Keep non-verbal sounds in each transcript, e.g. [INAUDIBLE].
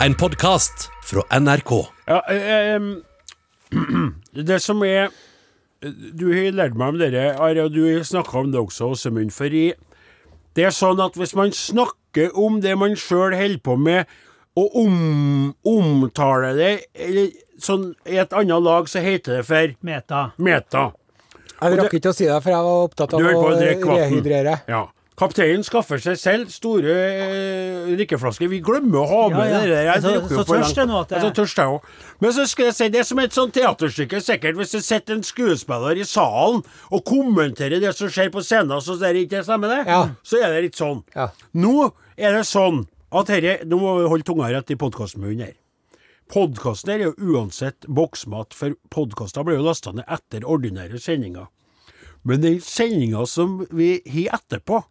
En podkast fra NRK. Ja, eh, em, [CLEARS THROAT] det som er Du har lært meg om dette, Are, og du har snakka om det også, Åsemund. Fordi det er sånn at hvis man snakker om det man sjøl holder på med, og om, omtaler det eller sånn i et annet lag, så heter det for Meta. meta. Jeg rakk ikke å si det, for jeg var opptatt Du av å rehydrere. Ja. Kapteinen skaffer seg selv store eh, drikkeflasker. Vi glemmer å ha med ja. det der. Jeg Så- drukker jo så tørst er nå at det- Jeg så tørst, jeg òg. Men så skal jeg si, det er som et sånt teaterstykke, sikkert, hvis det sitter en skuespiller i salen og kommenterer det som skjer på scenen, så det ikke stemmer det, Ja. så er det litt sånn. Ja. Nå er det sånn at herre Nå må vi holde tunga rett i podkastmunnen her. Podkasten er jo uansett boksmat, for podkaster blir jo lasta ned etter ordinære sendinger. Men den sendinga som vi har etterpå,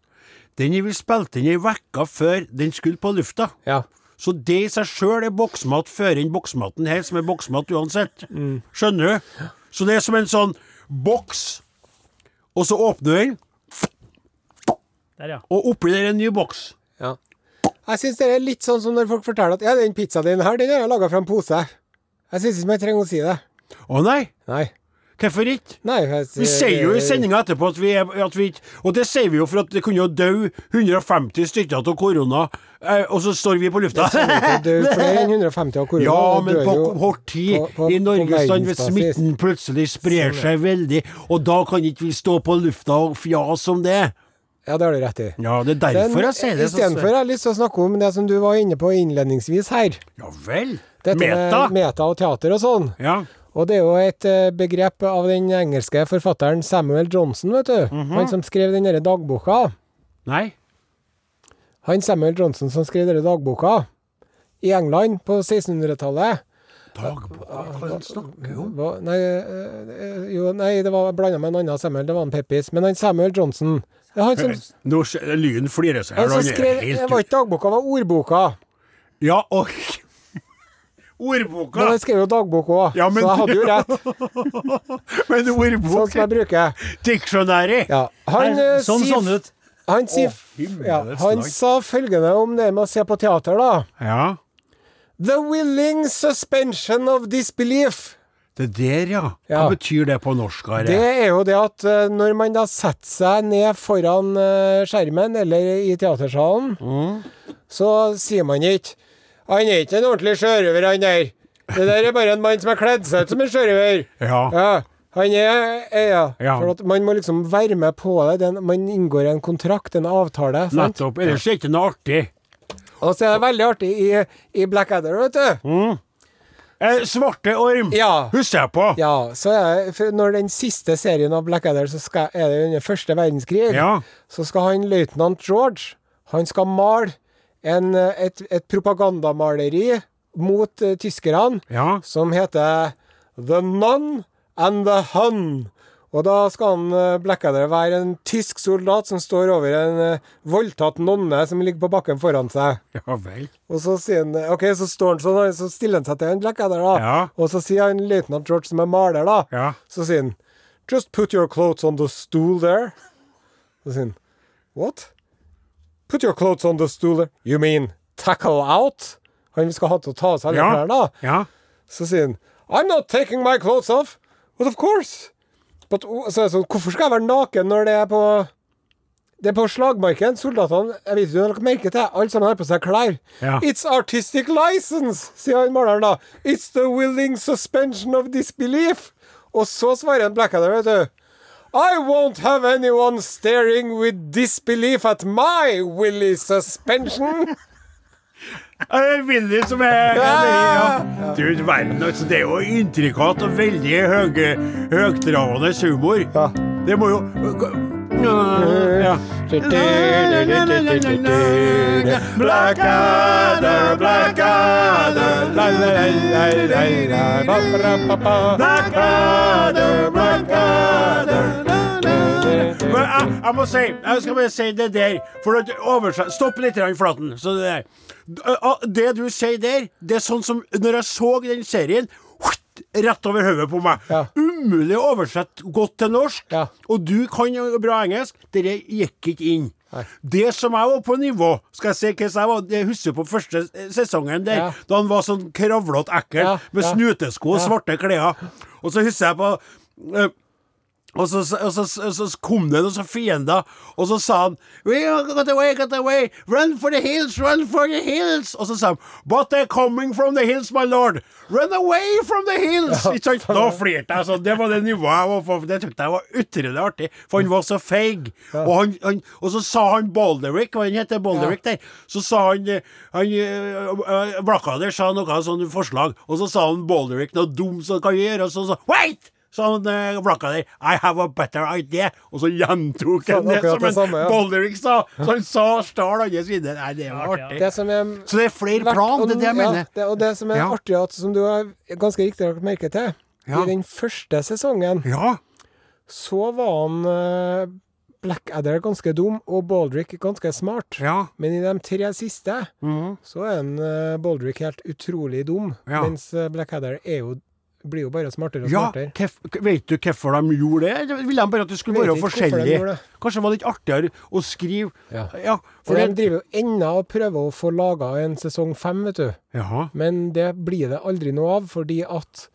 den har vel spilt inn ei uke før den skulle på lufta. Ja. Så det i seg sjøl er boksmat før inn boksmaten her, som er boksmat uansett. Skjønner du? Så det er som en sånn boks, og så åpner du den, Der, ja. og oppi der er en ny boks. ja. Jeg syns det er litt sånn som når folk forteller at ja, den pizzaen din her, den har jeg laga fra en pose. Jeg syns ikke jeg trenger å si det. Å nei, Nei. Hvorfor ikke? Nei jeg, Vi sier jo i sendinga etterpå at vi er at vi ikke Og det sier vi jo for at det kunne jo dø 150 stykker av korona, eh, og så står vi på lufta. Det er flere enn 150 av korona. Ja, men på kort tid på- på- i Norge Norges land, hvis smitten plutselig sprer seg veldig, og da kan ikke vi stå på lufta og fjase om det. Ja, det har du rett i. Ja, det er derfor jeg sier det. Istedenfor har jeg lyst til å snakke om det som du var inne på innledningsvis her. Ja vel. Dette Meta. med meta og teater og sånn. Ja. Og det er jo et eh, begrep av den engelske forfatteren Samuel Johnson, vet du. Mhm. Han som skrev den derre dagboka. Nei. Han Samuel Johnson som skrev denne dagboka i England på 1600-tallet. Dagboka? Hva han snakker om? Nei, eh, jo, nei, det var blanda med en annen Samuel. Det var en Peppis. Men han Samuel Johnson det er han som, [LAUGHS] Nå Lyn flirer seg han som skrev Det var ikke dagboka, det var ordboka. Ja, og Ordboka! Men jeg skrev jo dagbok òg, Ja, så jeg hadde jo rett. [LAUGHS] Men Sånn ordbok som jeg bruker. Dictionary! Ja. Han, Nei, eh, sånn sif, sånn ut. Han, sif, oh, ja, han sa følgende om det med å se på teater, da. Ja. The willing suspension of disbelief. Det der, ja. Hva Ja. betyr det på norsk? Are? Det er jo det at eh, når man da setter seg ned foran eh, skjermen eller i teatersalen, Mm. så sier man ikke 'Han er ikke en ordentlig sjørøver, han der'. Det der er bare en mann som har kledd seg ut som en sjørøver. Ja. Ja, han er, er ja. Ja. For at man må liksom være med på det. Den, man inngår en kontrakt, en avtale. Sant? Nettopp. Ellers er det ikke noe artig. Og så er det veldig artig i, i Blackadder, vet du. Eh, svarte orm Ja. husker jeg på. Ja, så er når den siste serien av Blackadder så skal, er det under første verdenskrig, Ja. så skal han løytnant George Han skal male en, eh, et, et propagandamaleri mot uh, tyskerne Ja. som heter The Nun and the Hun. Og da skal han eh, Blackadder være en tysk soldat som står over en voldtatt nonne som ligger på bakken foran seg. ja vel. Og så sier han OK, så står han sånn, så stiller han seg til en Blackadder, da. Ja. Og så sier han løytnant George, som er maler, da. Ja. Så sier han Just put your clothes on the stool there. Så sier han What? Put your clothes on the stool. You mean tackle out? Han skal ha til å ta av seg alle Ja. klærne. Ja. Så sier han I'm not taking my clothes off. But of course. But, så er det sånn, Hvorfor skal jeg være naken når det er på Det er på slagmarken. Soldatene Jeg vet ikke om dere merker til Alle sammen har på seg klær. Ja. It's artistic license, sier han maleren da. It's the willing suspension of disbelief. Og så svarer en Blackadder, vet du. I won't have anyone staring with disbelief at my willy suspension. [LAUGHS] Er Willy som er ja. Du verden, altså. Det er jo intrikat og veldig høy, høytravende humor. Ja. Det må jo ja. Blackadder, Blackadder, la, la, la, la, la, la. Blackadder, Blackadder Men jeg, jeg må si Jeg skal bare si det der For å oversette Stopp litt i flaten Så det der Det du sier der Det er sånn som Når jeg så den serien Rett over hodet på meg Ja. Umulig å oversette godt til norsk Ja. Og du kan bra engelsk Dere gikk ikke inn Det som jeg var på nivå Skal jeg si hvordan jeg var Jeg husker på første eh, sesongen der, Ja. da han var sånn kravlete ekkel med snutesko og svarte klær. Og så husker jeg på eh, og så, og, så, og så kom det noen fiender, og så sa han We got away, got away, run for the hills, run for the hills. Og så sa han But they're coming from the hills, my lord. Run away from the hills. Ja, sant? Da flirte jeg sånn. Det var det nivået jeg var på. Det syntes jeg var utrolig artig, for han var så feig. Og, han, han, og så sa han Bolderick, hva han heter Bolderick der, så sa han eh, han uh, Blackadder sa noe sånn forslag, og så sa han Bolderick noe dumt som kan gjøre, og så sa Wait! Han uh, der, I have a better idea. Og så gjentok han han det som en samme, ja. Bolderick sa. Så han sa stjal hans videre. Nei, det var Artig, artig. Det som er Så det er flere Vært- plan, det er det jeg ja. Det, og det som er Ja. artig, at, som du har ganske riktig lagt merke til Ja. I den første sesongen Ja. så var han uh, Blackadder ganske dum og Baldrick ganske smart. Ja. Men i de tre siste mm. så er en uh, Baldrick helt utrolig dum. Ja. Mens Blackadder er jo, blir jo bare smartere og Ja, smartere. kef, vet du hvorfor de gjorde det? Ville de bare at det skulle være forskjellig? de? Kanskje det var litt artigere å skrive Ja. Ja, For for de det driver jo ennå og prøver å få laga en sesong fem, vet du. Jaha. Men det blir det aldri noe av, fordi at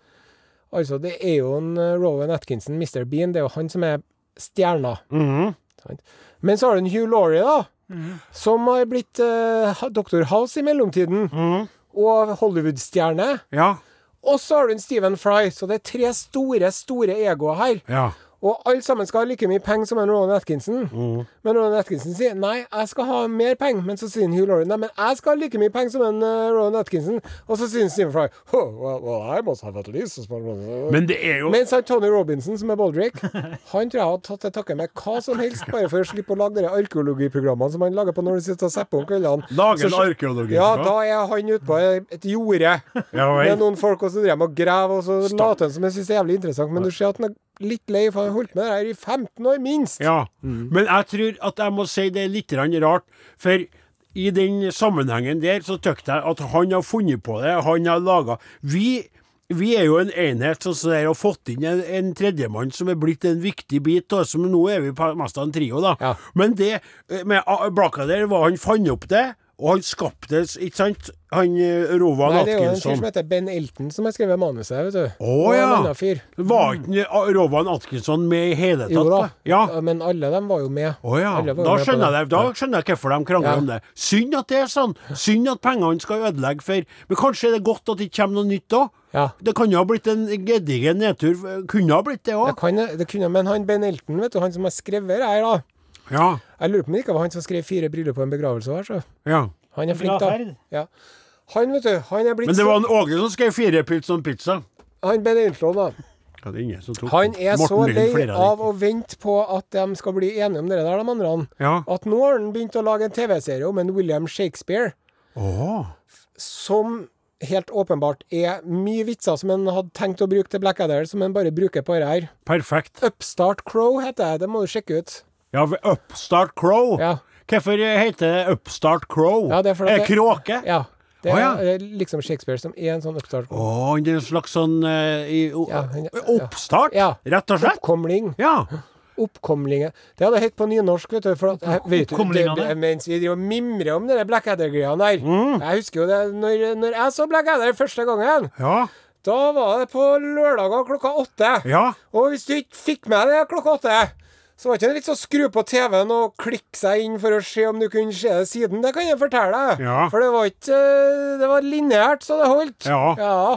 Altså, det er jo en uh, Rowan Atkinson, Mr. Bean, det er jo han som er stjerna. Mhm. -hmm. Men så har du en Hugh Laurie, da. Som har blitt uh, Dr. House i mellomtiden. Mhm. Og Hollywood-stjerne. Ja. Og så har du en Stephen Fry. Så det er tre store, store egoer her. Ja. Og alle sammen skal ha like mye penger som en Rowan Atkinson. Mm. Men Rowan Atkinson sier nei, jeg skal ha mer penger. Men så sier Hugh Laurie nei, men jeg skal ha like mye penger som en uh, Rowan Atkinson. Og så sier Stephen Fry oh, well, well, I must have at least as much money." Men det er jo Mens han Tony Robinson, som er Baldrick, han tror jeg har tatt til takke med hva som helst, bare for å slippe å lage de arkeologiprogrammene som han lager på når han sitter og zapper om kveldene. Lage en arkeologi. Ja, da er han ute på et jorde Ja med noen folk, og så driver de og graver, og så later han som jeg syns er jævlig interessant. Men du ser at han er litt lei, for han har holdt med det her i 15 år, minst. Ja. Men jeg tror at jeg må si det er litt rart, for i den sammenhengen der så syns jeg at han har funnet på det, han har laga Vi vi er jo en enhet som sånn, har fått inn en, en tredjemann som er blitt en viktig bit av oss. Nå er vi mest av en trio, da. Ja. Men det eh, med der, var han fant opp det, og han skapte ikke sant? Han Rovan Atkinson. Nei, det er jo en fyr som heter Ben Elton som har skrevet manuset, vet du. Å, oh, ja. fyr. Var ikke Rovan Atkinson med i hele tatt? Jo da. Ja. Men alle dem var jo med. Å ja, var jo da skjønner, jeg, da skjønner jeg hvorfor de krangler Ja. om det. Synd at det er sånn. Synd at pengene skal ødelegge for Men kanskje er det godt at det ikke kommer noe nytt da? Ja. Det kan jo ha blitt en gedigen nedtur. Kunne ha blitt det Det, òg. kan, det kunne, men han Ben Elton, vet du, han som har skrevet det her, da. Ja. Jeg lurer på om det ikke var han som skrev 'Fire bryllup på en begravelse' her, så. ja. Han er flink, da. Ja. Han, vet du, han er blitt Men det var en Åge som skrev fire pils om pizza. Han Ben Elton, da. Ja, det er ingen som tok Han er så Morten så lei av å vente på at de skal bli enige om det der, de andre. Ja. At nå har han begynt å lage en TV-serie om en William Shakespeare, Oh. som helt åpenbart er mye vitser som han hadde tenkt å bruke til Blackadder, som han bare bruker på det her. Perfekt. Upstart Crow heter jeg. det må du sjekke ut. Ja, Upstart Crow. Ja. Hvorfor heter det Upstart Crow? Ja, det er fordi det- kråke? Ja. Det er, ja. eh, liksom Shakespeare som er en sånn oppstart. Å, er en slags sånn uh, i, o, Ja, han- oppstart? Ja. Rett og slett? Oppkomling. Ja. Oppkomlinger. Det hadde hett på nynorsk, vet du. For at, vet du det, mens vi driver og mimrer om de Blackadder-greiene der. Mm. Jeg husker jo det når, når jeg så Blackadder første gangen. Ja. Da var det på lørdager klokka åtte. Ja. Og hvis du ikke fikk med det klokka åtte, så var det ikke en litt sånn skru på TV-en og klikke seg inn for å se om du kunne se det siden. Det kan jeg fortelle deg. Ja. For det var ikke eh, Det var lineært, så det holdt. Ja. ja.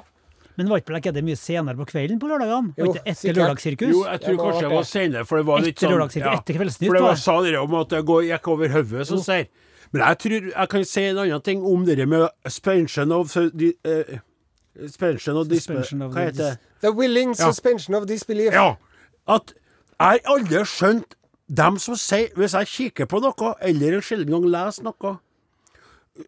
Men var ikke Blackadder mye senere på kvelden på lørdagene? Jo, Var ikke etter. Lørdagssirkus? Jo, jeg tror Det kanskje det var senere, for det var litt Etter sånn ja, etter Kveldsnytt, For det var var det. sa dere om at det gikk over hodet, som sier Men jeg tror jeg kan si en annen ting om det med suspension of di- eh, Suspension of disbelief Suspension of Hva heter det? The willing Ja. suspension of disbelief. Ja. At jeg har aldri skjønt dem som sier Hvis jeg kikker på noe, eller en sjelden gang leser noe,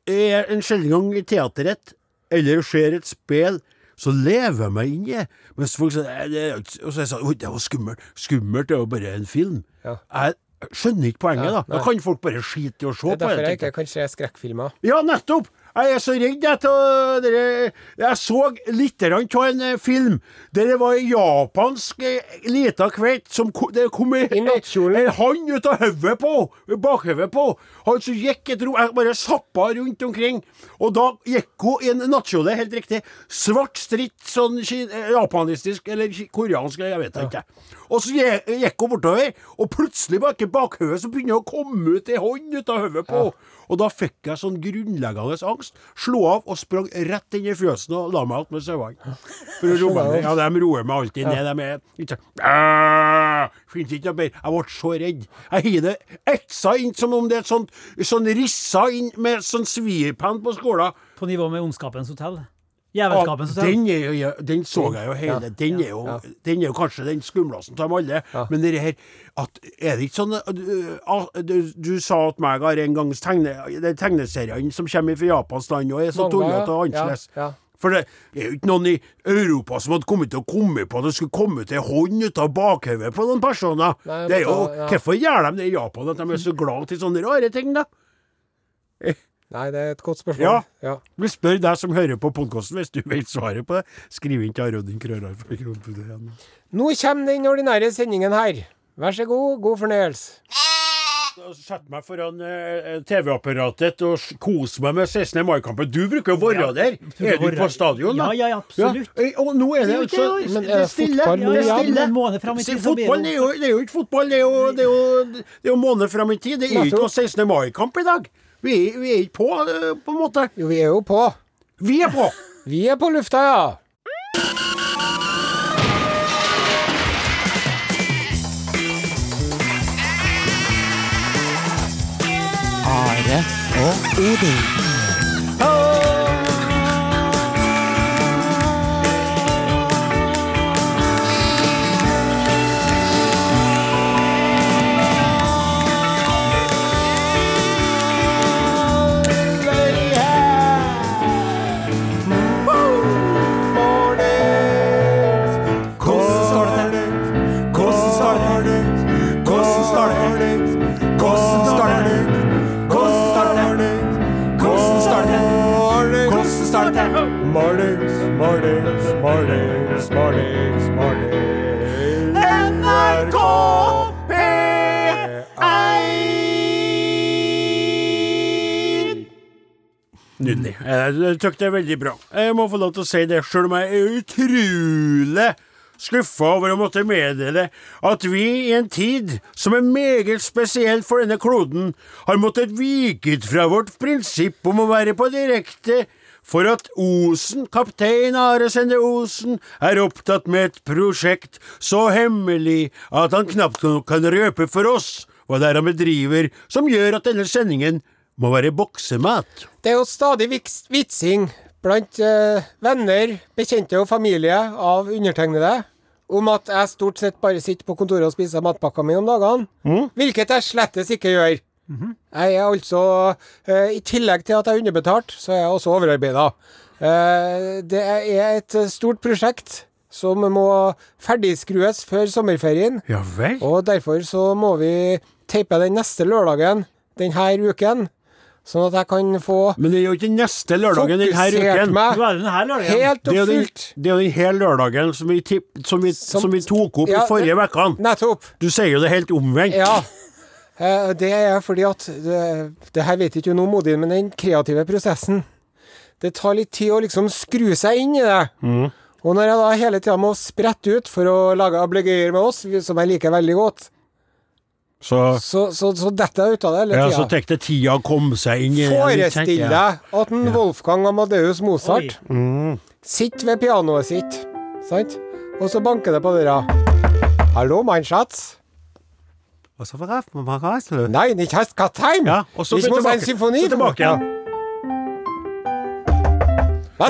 er en sjelden gang i teateret, eller ser et spill, så lever jeg meg inn i det. Mens folk sier det er Og så er jeg sånn Oi, det var skummelt. Skummelt er jo bare en film. Ja. Jeg skjønner ikke poenget, Ja, da. Da kan folk bare skite i å se Det er på derfor det. jeg ikke kan se skrekkfilmer. Ja, nettopp! Jeg er så redd jeg til dere Jeg så litt av en eh, film der det var en japansk eh, lita kveit som det kom en, en hann ut av hodet på, bakhodet på. Han som gikk et rom jeg bare zappa rundt omkring. Og da gikk hun i en nattkjole, helt riktig. Svart stritt, sånn japanistisk eller koreansk, jeg vet ikke. Og så gikk hun bortover, og plutselig bak bakhodet så begynner det å komme ut ei hånd ut av hodet på henne. Og da fikk jeg sånn grunnleggende angst. Slo av og sprang rett inn i fjøsen og la meg alt med sauene. For å roe meg. Ja, de roer meg alltid ned. De er ikke sånn Fins ikke noe bedre. Jeg ble så redd. Jeg har det etsa inn som om det er et sånt sånn rissa inn med sånn svipenn på skolen. På nivå med Ondskapens hotell. Ja, Jævelskapens den, er jo, den så jeg jo hele. Den, er jo, den er jo kanskje den skumleste av alle. Men det her at, Er det ikke sånn uh, ah, du, du sa at meg har en gang tegne, de tegneseriene som kommer fra Japans land og er så tullete og annerledes. Ja, ja. For det er jo ikke noen i Europa som hadde kommet til å komme på at det skulle komme til hånd ut av bakhodet på noen personer. Nei, det er jo, ja. Hvorfor gjør de det i Japan, at de er så glad til sånne rare ting, da? Nei, det er et godt spørsmål. Ja. ja. Vi spør deg som hører på podkasten, hvis du vet svaret på det. Skriv inn til Arodin Krørar. for kronpudden. Nå kommer den ordinære sendingen her. Vær så god, god fornøyelse. Sett meg foran eh, TV-apparatet og kose meg med 16. mai-kampen. Du bruker å være der. Er du på stadion, da? Ja, ja, absolutt. Ja. eh, Og nå er det altså Men er det stille. fotball nå Det er stille. En måned fram i Se, tid, så blir Fotball det det er jo, det er jo ikke fotball, det er jo, det er jo, det er jo måned fram i tid. Det er jo ikke noe 16. mai-kamp i dag. Vi er, vi er ikke på, eh, på en måte. Jo, vi er jo på. Vi er på! [LAUGHS] Vi er på lufta, ja. Are og Odin. Jeg syns det er veldig bra. Jeg må få lov til å si det, sjøl om jeg er utrolig skuffa over å måtte meddele at vi i en tid som er meget spesiell for denne kloden, har måttet vike ut fra vårt prinsipp om å være på direkte for at Osen, kaptein Are Sende Osen, er opptatt med et prosjekt så hemmelig at han knapt nok kan røpe for oss hva det er han bedriver som gjør at denne sendingen må være boksemat. Det er jo stadig vitsing blant eh, venner, bekjente og familie av undertegnede om at jeg stort sett bare sitter på kontoret og spiser matpakka mi om dagene. Hvilket jeg slettes ikke gjør. Jeg er altså eh, I tillegg til at jeg er underbetalt, så er jeg også overarbeida. Eh, det er et stort prosjekt som må ferdigskrues før sommerferien. Ja vel? Og derfor så må vi teipe den neste lørdagen denne uken, sånn at jeg kan få Men det er jo ikke neste lørdagen denne uken. meg det denne lørdagen. helt Det er jo og den, det er jo den hele lørdagen som vi, tipp, som vi, som, Som- vi tok opp Ja, i forrige uke. Nettopp. Du sier jo det helt omvendt. Ja. Eh, Det er fordi at det, det her vet ikke noe om Odin, men den kreative prosessen Det tar litt tid å liksom skru seg inn i det. Mm. Og når jeg da hele tida må sprette ut for å lage ablegøyer med oss, som jeg liker veldig godt, Så, så, så, så detter jeg ut av det hele ja, så tenkte det tida å komme seg inn i. Forestill deg at en Wolfgang Amadeus Mozart Mm. sitter ved pianoet sitt, sant? Og så banker det på døra. Hallo, mein Schatz? Og så var det- hva var det? Nei, nicht hast kein! Ja, og så muss tilbake- Symfoni. så tilbake igjen. Was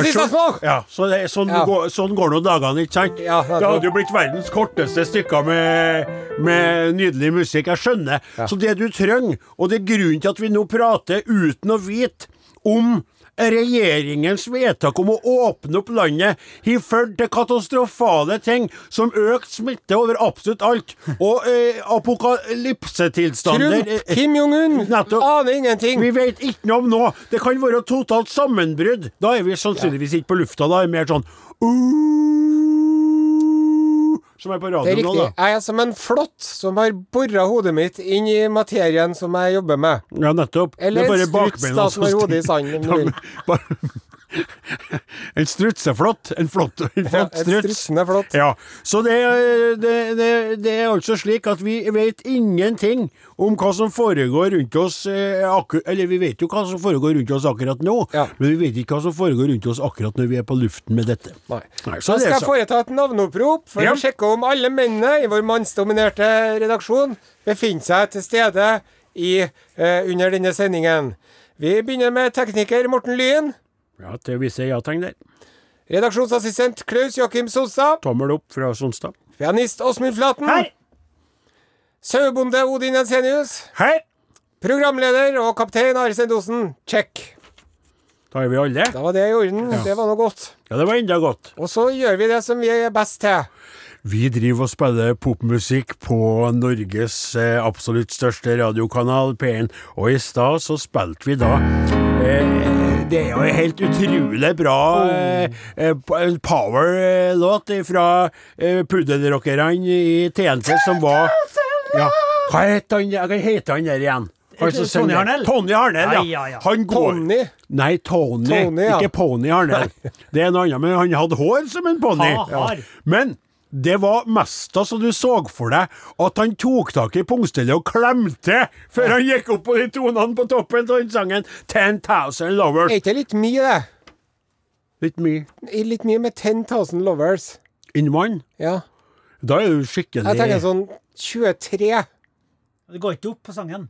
ist das noch? Ja, så det, sånn, Ja. Går, sånn går nå dagene, ikke sant? Ja, det, det hadde jo blitt verdens korteste stykker med, med nydelig musikk. Jeg skjønner. Så det du trenger, og det er grunnen til at vi nå prater uten å vite om regjeringens vedtak om å åpne opp landet har ført til katastrofale ting som økt smitte over absolutt alt, og eh, apokalypsetilstander. Trump, Kim Jong-un, aner ingenting. Vi vet ikke noe om nå. Det kan være totalt sammenbrudd. Da er vi sannsynligvis ikke på lufta. Da er det mer sånn uh, Som er på er nå, da. Jeg er som en flått som har bora hodet mitt inn i materien som jeg jobber med. Ja, nettopp. Eller er en struts da, som har [LAUGHS] hodet i sanden. Om du vil. Bare- En. En flott, en Ja, flott struts. strutsende flått. Ja, så det, er- det, det, det er altså slik at vi vet ingenting om hva som foregår rundt oss eh, Eller vi vet jo hva som foregår rundt oss akkurat nå, Ja. men vi vet ikke hva som foregår rundt oss akkurat når vi er på luften med dette. Nei. Nei, Så det skal er jeg så. foreta et navneopprop for Ja. å sjekke om alle mennene i vår mannsdominerte redaksjon befinner seg til stede i, eh, under denne sendingen. Vi begynner med tekniker Morten Lyen. Ja, det viser ja-tegn der. Redaksjonsassistent Klaus Joakim Solstad. Tommel opp fra Sonstad. Pianist Åsmund Flaten. Her! Sauebonde Odin Jensenius. Her! Programleder og kaptein Are Sendosen. Check. Da er vi alle. Da var det i orden. Det var noe godt. Ja, det var enda godt. Og så gjør vi det som vi er best til. Vi driver og spiller popmusikk på Norges eh, absolutt største radiokanal, P1, og i stad så spilte vi da eh, Det er jo en helt utrolig bra eh, eh, power-låt fra eh, puddelrockerne i TNT som var ja. Hva heter han, hva heter han der igjen? Tony Harnell? Tony Harnell, ja. Ja, ja. Han går Tony. Nei, Tony. Tony, ja. Ikke Pony Harnell. Det er noe annet, men han hadde hår som en ponni. Ha. Men det var mesta så du så for deg at han tok tak i pungstellet og klemte før han gikk opp på de tonene på toppen av den sangen 10,000 Lovers. Er ikke det litt mye, det? Litt mye. Litt mye med 10 000 lovers. Innmann. Ja. Da er du skikkelig Jeg tenker sånn 23. Det går ikke opp på sangen.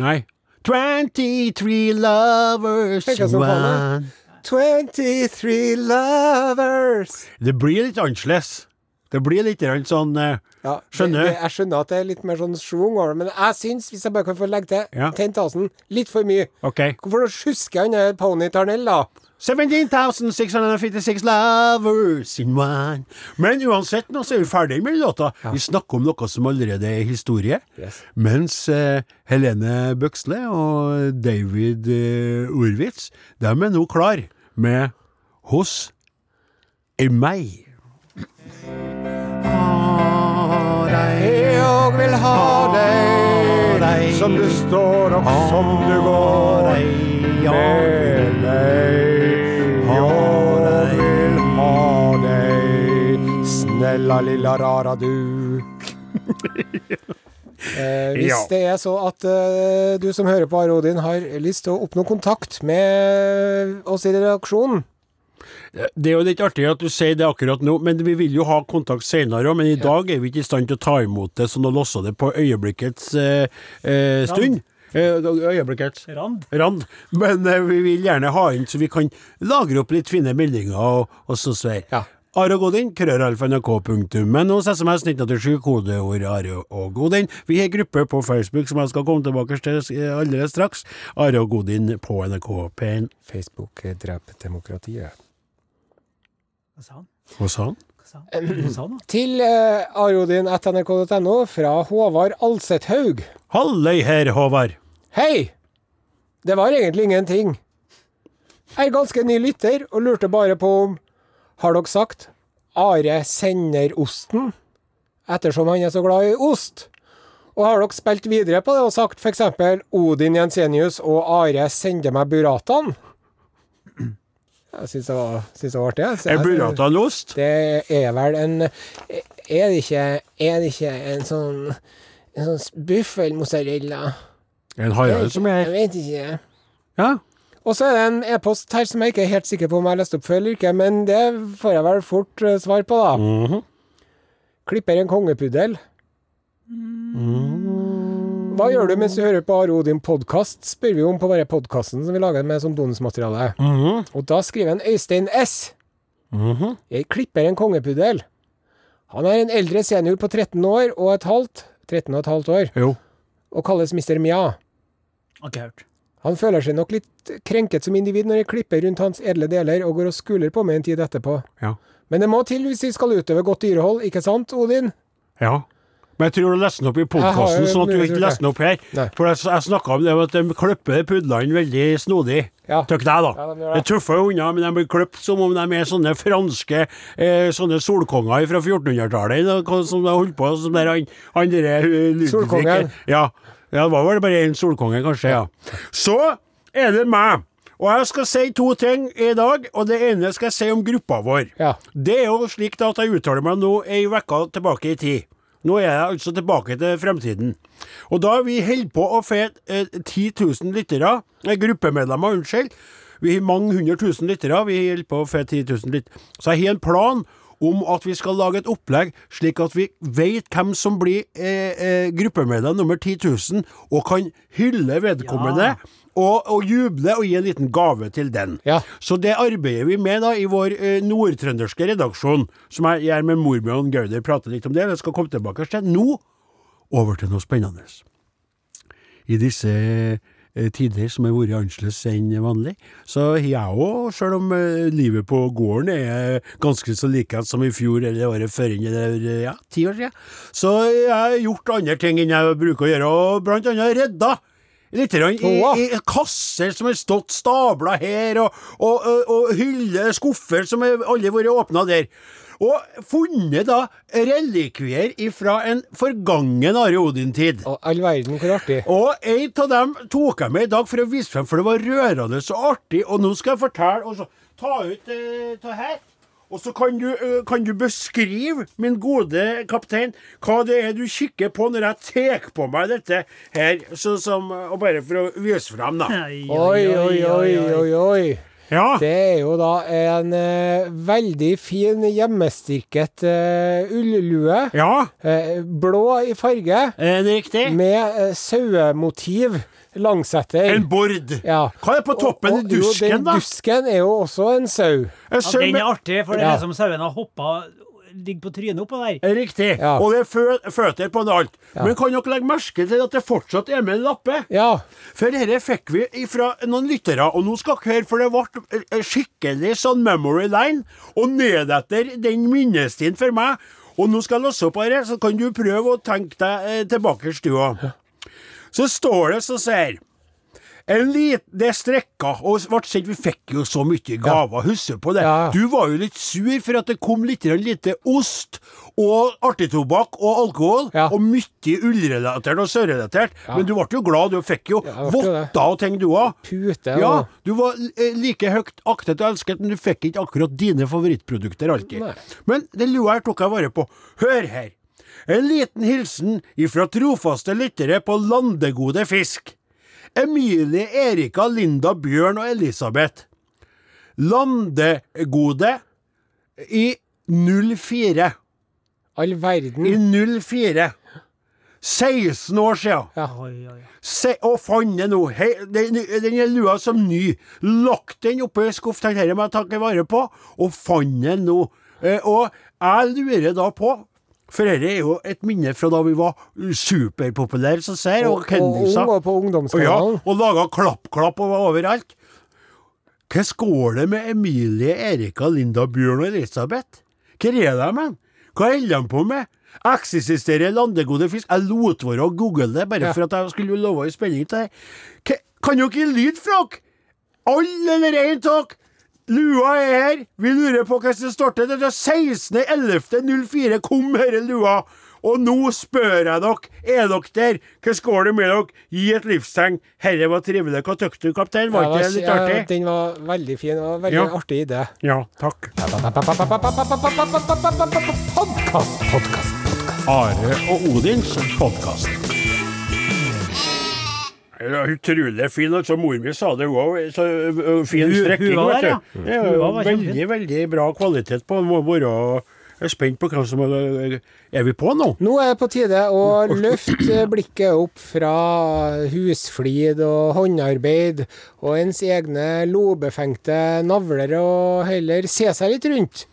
Nei. 23 lovers one. 23 lovers. Det blir litt annerledes. Det blir litt sånn eh, Ja, Skjønner. Det, jeg skjønner at det er litt mer sånn schwung over det, men jeg syns, hvis jeg bare kan få legge til, Ja. 10 000 litt for mye. Okay. Hvorfor sjusker han der Pony Tarnell, da? 17,656 lovers in one. Men uansett, nå så er vi ferdig med låta. Vi snakker om noe som allerede er historie. Yes. Mens eh, Helene Bøksle og David eh, Orwitz, de er nå klar med Hos i meg. Jeg vil ha deg som du står og som du går med meg. Jeg vil ha deg, snella lilla rara du. [LAUGHS] Eh, hvis Ja. det er så at eh, du som hører på Are Odin har lyst til å oppnå kontakt med oss i redaksjonen Det er jo litt artig at du sier det akkurat nå, men vi vil jo ha kontakt senere òg. Men i dag er vi ikke i stand til å ta imot det, så nå låser det på øyeblikkets eh, eh, stund. Eh, øyeblikkets Rand. rand. Men eh, vi vil gjerne ha inn, så vi kan lagre opp litt fine meldinger og, og så sver. Ja. Are og Godin, krøralfa.nrk.men hos SMS 1987, kodeord Are og Godin. Vi har gruppe på Facebook som jeg skal komme tilbake til eh, allerede straks. Are og Godin på NRK P1. Facebook eh, dreper demokratiet. Hva sa han? Hva sa han? Hva sa han? Hva sa han da? Til uh, arodin.nrk.no fra Håvard Alsethaug. Halløy her, Håvard. Hei! Det var egentlig ingenting. Jeg er ganske ny lytter og lurte bare på om Har dere sagt Are sender osten? Ettersom han er så glad i ost. Og har dere spilt videre på det og sagt f.eks. Odin Jensenius og Are sender meg burrataen? Jeg syns det var, synes det var artig. jeg. Så Er jeg- burrataost? det er vel en Er det ikke, er det ikke en sånn En sånn buffelmozzarella? En harald som Jeg er vet ikke. Ja. Og så er det en e-post her som jeg ikke er helt sikker på om jeg har lest opp før eller ikke, men det får jeg vel fort eh, svar på, da. Mhm. Klipper en kongepuddel. Hva gjør du mens du hører på Aro din podkast, spør vi om på bare podkasten som vi lager med som bonusmateriale. Mhm. Og da skriver en Øystein S. Mhm. Jeg klipper en kongepuddel. Han er en eldre senior på 13 år og et halvt 13 og et halvt år, Jo. og kalles Mr. Mia. Ikke hørt. Han føler seg nok litt krenket som individ når jeg klipper rundt hans edle deler og går og skuler på meg en tid etterpå. Ja. Men det må til hvis vi skal utøve godt dyrehold, ikke sant, Odin? Ja. Men jeg tror du leser den opp i Jeg podkasten, sånn at du ikke leser den opp her. Nei. For jeg, jeg snakka om det at de klipper pudlene veldig snodig. Ja. Tøkk deg, da. Ja, de det er tøffe unna, men de blir klippet som om de er sånne franske eh, sånne solkonger fra 1400-tallet. Som de holdt på som der han, han derre Solkongen. Ja. ja, det var vel bare én solkonge, kanskje. ja. Så er det meg. Og jeg skal si to ting i dag, og det ene skal jeg si om gruppa vår. Ja. Det er jo slik at jeg uttaler meg nå ei uke tilbake i tid. Nå er jeg altså tilbake til fremtiden. Og da vi holder på å få eh, 10 000 lyttere, eh, gruppemedlemmer, unnskyld. Vi har mange hundre tusen lyttere, vi holder på å få 10 000 lyttere. Så jeg har en plan om at vi skal lage et opplegg slik at vi vet hvem som blir eh, eh, gruppemedlem nummer 10 000, og kan hylle vedkommende. Og, og juble og gi en liten gave til den. Ja. Så det arbeider vi med da i vår eh, nordtrønderske redaksjon, som jeg gjør med Morbjørn Gauder, prater litt om det. Jeg skal komme tilbake til nå. Over til noe spennende. I disse eh, tider som har vært annerledes enn vanlig, så jeg òg, sjøl om eh, livet på gården er ganske så likens som i fjor eller året før, eller ja, ti år siden, så jeg har gjort andre ting enn jeg bruker å gjøre, og blant annet redda Litt i, i kasser som har stått stabla her, og, og, og, og hyller, skuffer som har aldri vært åpna der. Og funnet da relikvier fra en forgangen Are Odin-tid. Og all verden, hvor artig. Og en av dem tok jeg med i dag for å vise frem, for det var rørende så artig. Og nå skal jeg fortelle og så Ta ut eh, det her. Og så kan du, eh, kan du beskrive, min gode kaptein, hva det er du kikker på når jeg tar på meg dette her, så som, og bare for å vise frem, da. Oi, oi, oi, oi, oi. Ja. Det er jo da en eh, veldig fin hjemmestrikket eh, ullue. Ja, Eh, blå i farge, er det riktig? med eh, sauemotiv langsetter. En bord. Ja. Hva er på toppen i Og- dusken, jo, dusken, den da? Dusken er jo også en sau. En Ja, den er artig, for det Ja. er liksom sauen har hoppa Ligger på trynet oppå der. Er Riktig. Ja. Og det er fø føtter på alt. Men kan dere legge merke til at det fortsatt er med en lappe? Ja. For dette fikk vi fra noen lyttere, og nå skal dere høre, for det ble eh, skikkelig sånn memory line, og nedetter den minnestien for meg. Og nå skal jeg låse opp her, så kan du prøve å tenke deg eh, tilbake i stua. Så står det så sier en lit, Det strekka, og ble sendt, vi fikk jo så mye gaver, husker på det. Ja. Du var jo litt sur for at det kom litt lite ost og artigtobakk og alkohol, Ja. og mye ullrelatert og sørrelatert. Men du ble jo glad, du fikk jo Ja, votter og ting, du òg. Pute Ja, du var eh, like høyt aktet og elsket, men du fikk ikke akkurat dine favorittprodukter alltid. Nei. Men det lua her tok jeg vare på. Hør her. En liten hilsen ifra trofaste lyttere på Landegode fisk. Emilie, Erika, Linda, Bjørn og Elisabeth. Landegode i 04. all verden. I 04. 16 år sia. Ja. Se, å fanne nå, hei, den, den er lua som ny. Lagt den oppi skuff, tenkte jeg må jeg ta vare på, og fant den nå. Eh, og jeg lurer da på, for dette er jo et minne fra da vi var superpopulære, så ser Og, og kendiser. og på Og, ja, og laga klapp-klapp overalt. Hvordan går det med Emilie, Erika, Linda, Bjørn og Elisabeth? Hvor er de hen? Hva holder de på med? Eksisterer landegode fisk? Jeg lot være å google det, bare Ja. for at jeg skulle love i spenning til det. Kan dere gi lyd fra dere? Alle eller en av dere? Lua er her. Vi lurer på hva som står til. Det er 16.11.04 kom herre lua. Og nå spør jeg dere, er dere der? Hvordan går det med dere? Gi et livstegn. Herre var trivelig. Hva syns du, kaptein? Var ikke det litt Ja, artig? Den var veldig fin. Det var veldig Ja. artig idé. Ja, takk. Podkast, podkast. Are og Odins podkast. Ja, utrolig fin. altså Mor mi sa det òg. Så ø, ø, fin strekking. Hun, vet du. ja. Veldig, veldig bra kvalitet på den. Må være Jeg er spent på hva som er Er vi på nå? Nå er det på tide å [CLEARS THROAT] løfte blikket opp fra husflid og håndarbeid og ens egne lobefengte navler, og heller se seg litt rundt.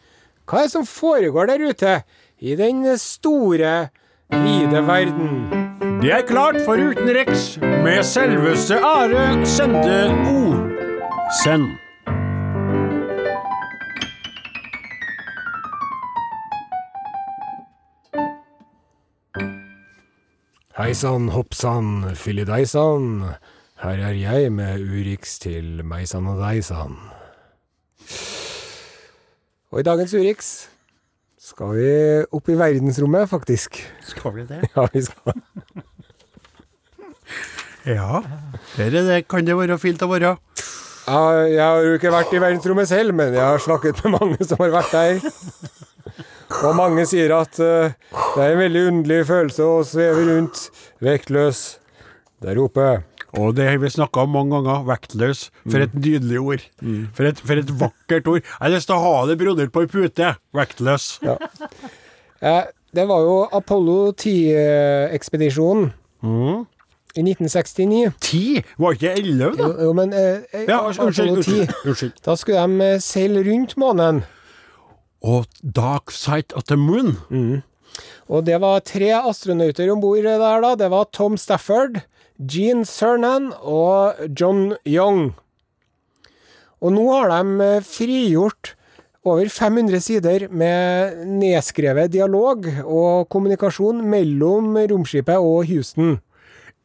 Hva er det som foregår der ute, i den store, vide verden? Det er klart for utenriks med selveste Are Sende O. Send. Hei sann, hopp sann, filideisann. Her er jeg med Urix til meg sann og deg sann. Og i dagens Urix skal vi opp i verdensrommet, faktisk. Skal vi det? [LAUGHS] Ja, vi skal. Ja. Det, kan det være fint å være. Ja, jeg har jo ikke vært i verdensrommet selv, men jeg har snakket med mange som har vært der. Og mange sier at uh, det er en veldig underlig følelse å sveve rundt vektløs der oppe. Og det har vi snakka om mange ganger. Vektløs. For et nydelig ord. For, et, for et vakkert ord. Jeg har lyst til å ha det brodert på ei pute. Vektløs. Ja. Eh, det var jo Apollo 10-ekspedisjonen i 1969. Ti? Var ikke elleve, da? Jo, jo men eh, Ja, unnskyld. 10, Unnskyld. unnskyld. Da skulle de eh, seile rundt månen. Og Dark Sight of the Moon. Og det var tre astronauter om bord der, da. Det var Tom Stafford, Gene Cernan og John Young. Og nå har de eh, frigjort over 500 sider med nedskrevet dialog og kommunikasjon mellom romskipet og Houston.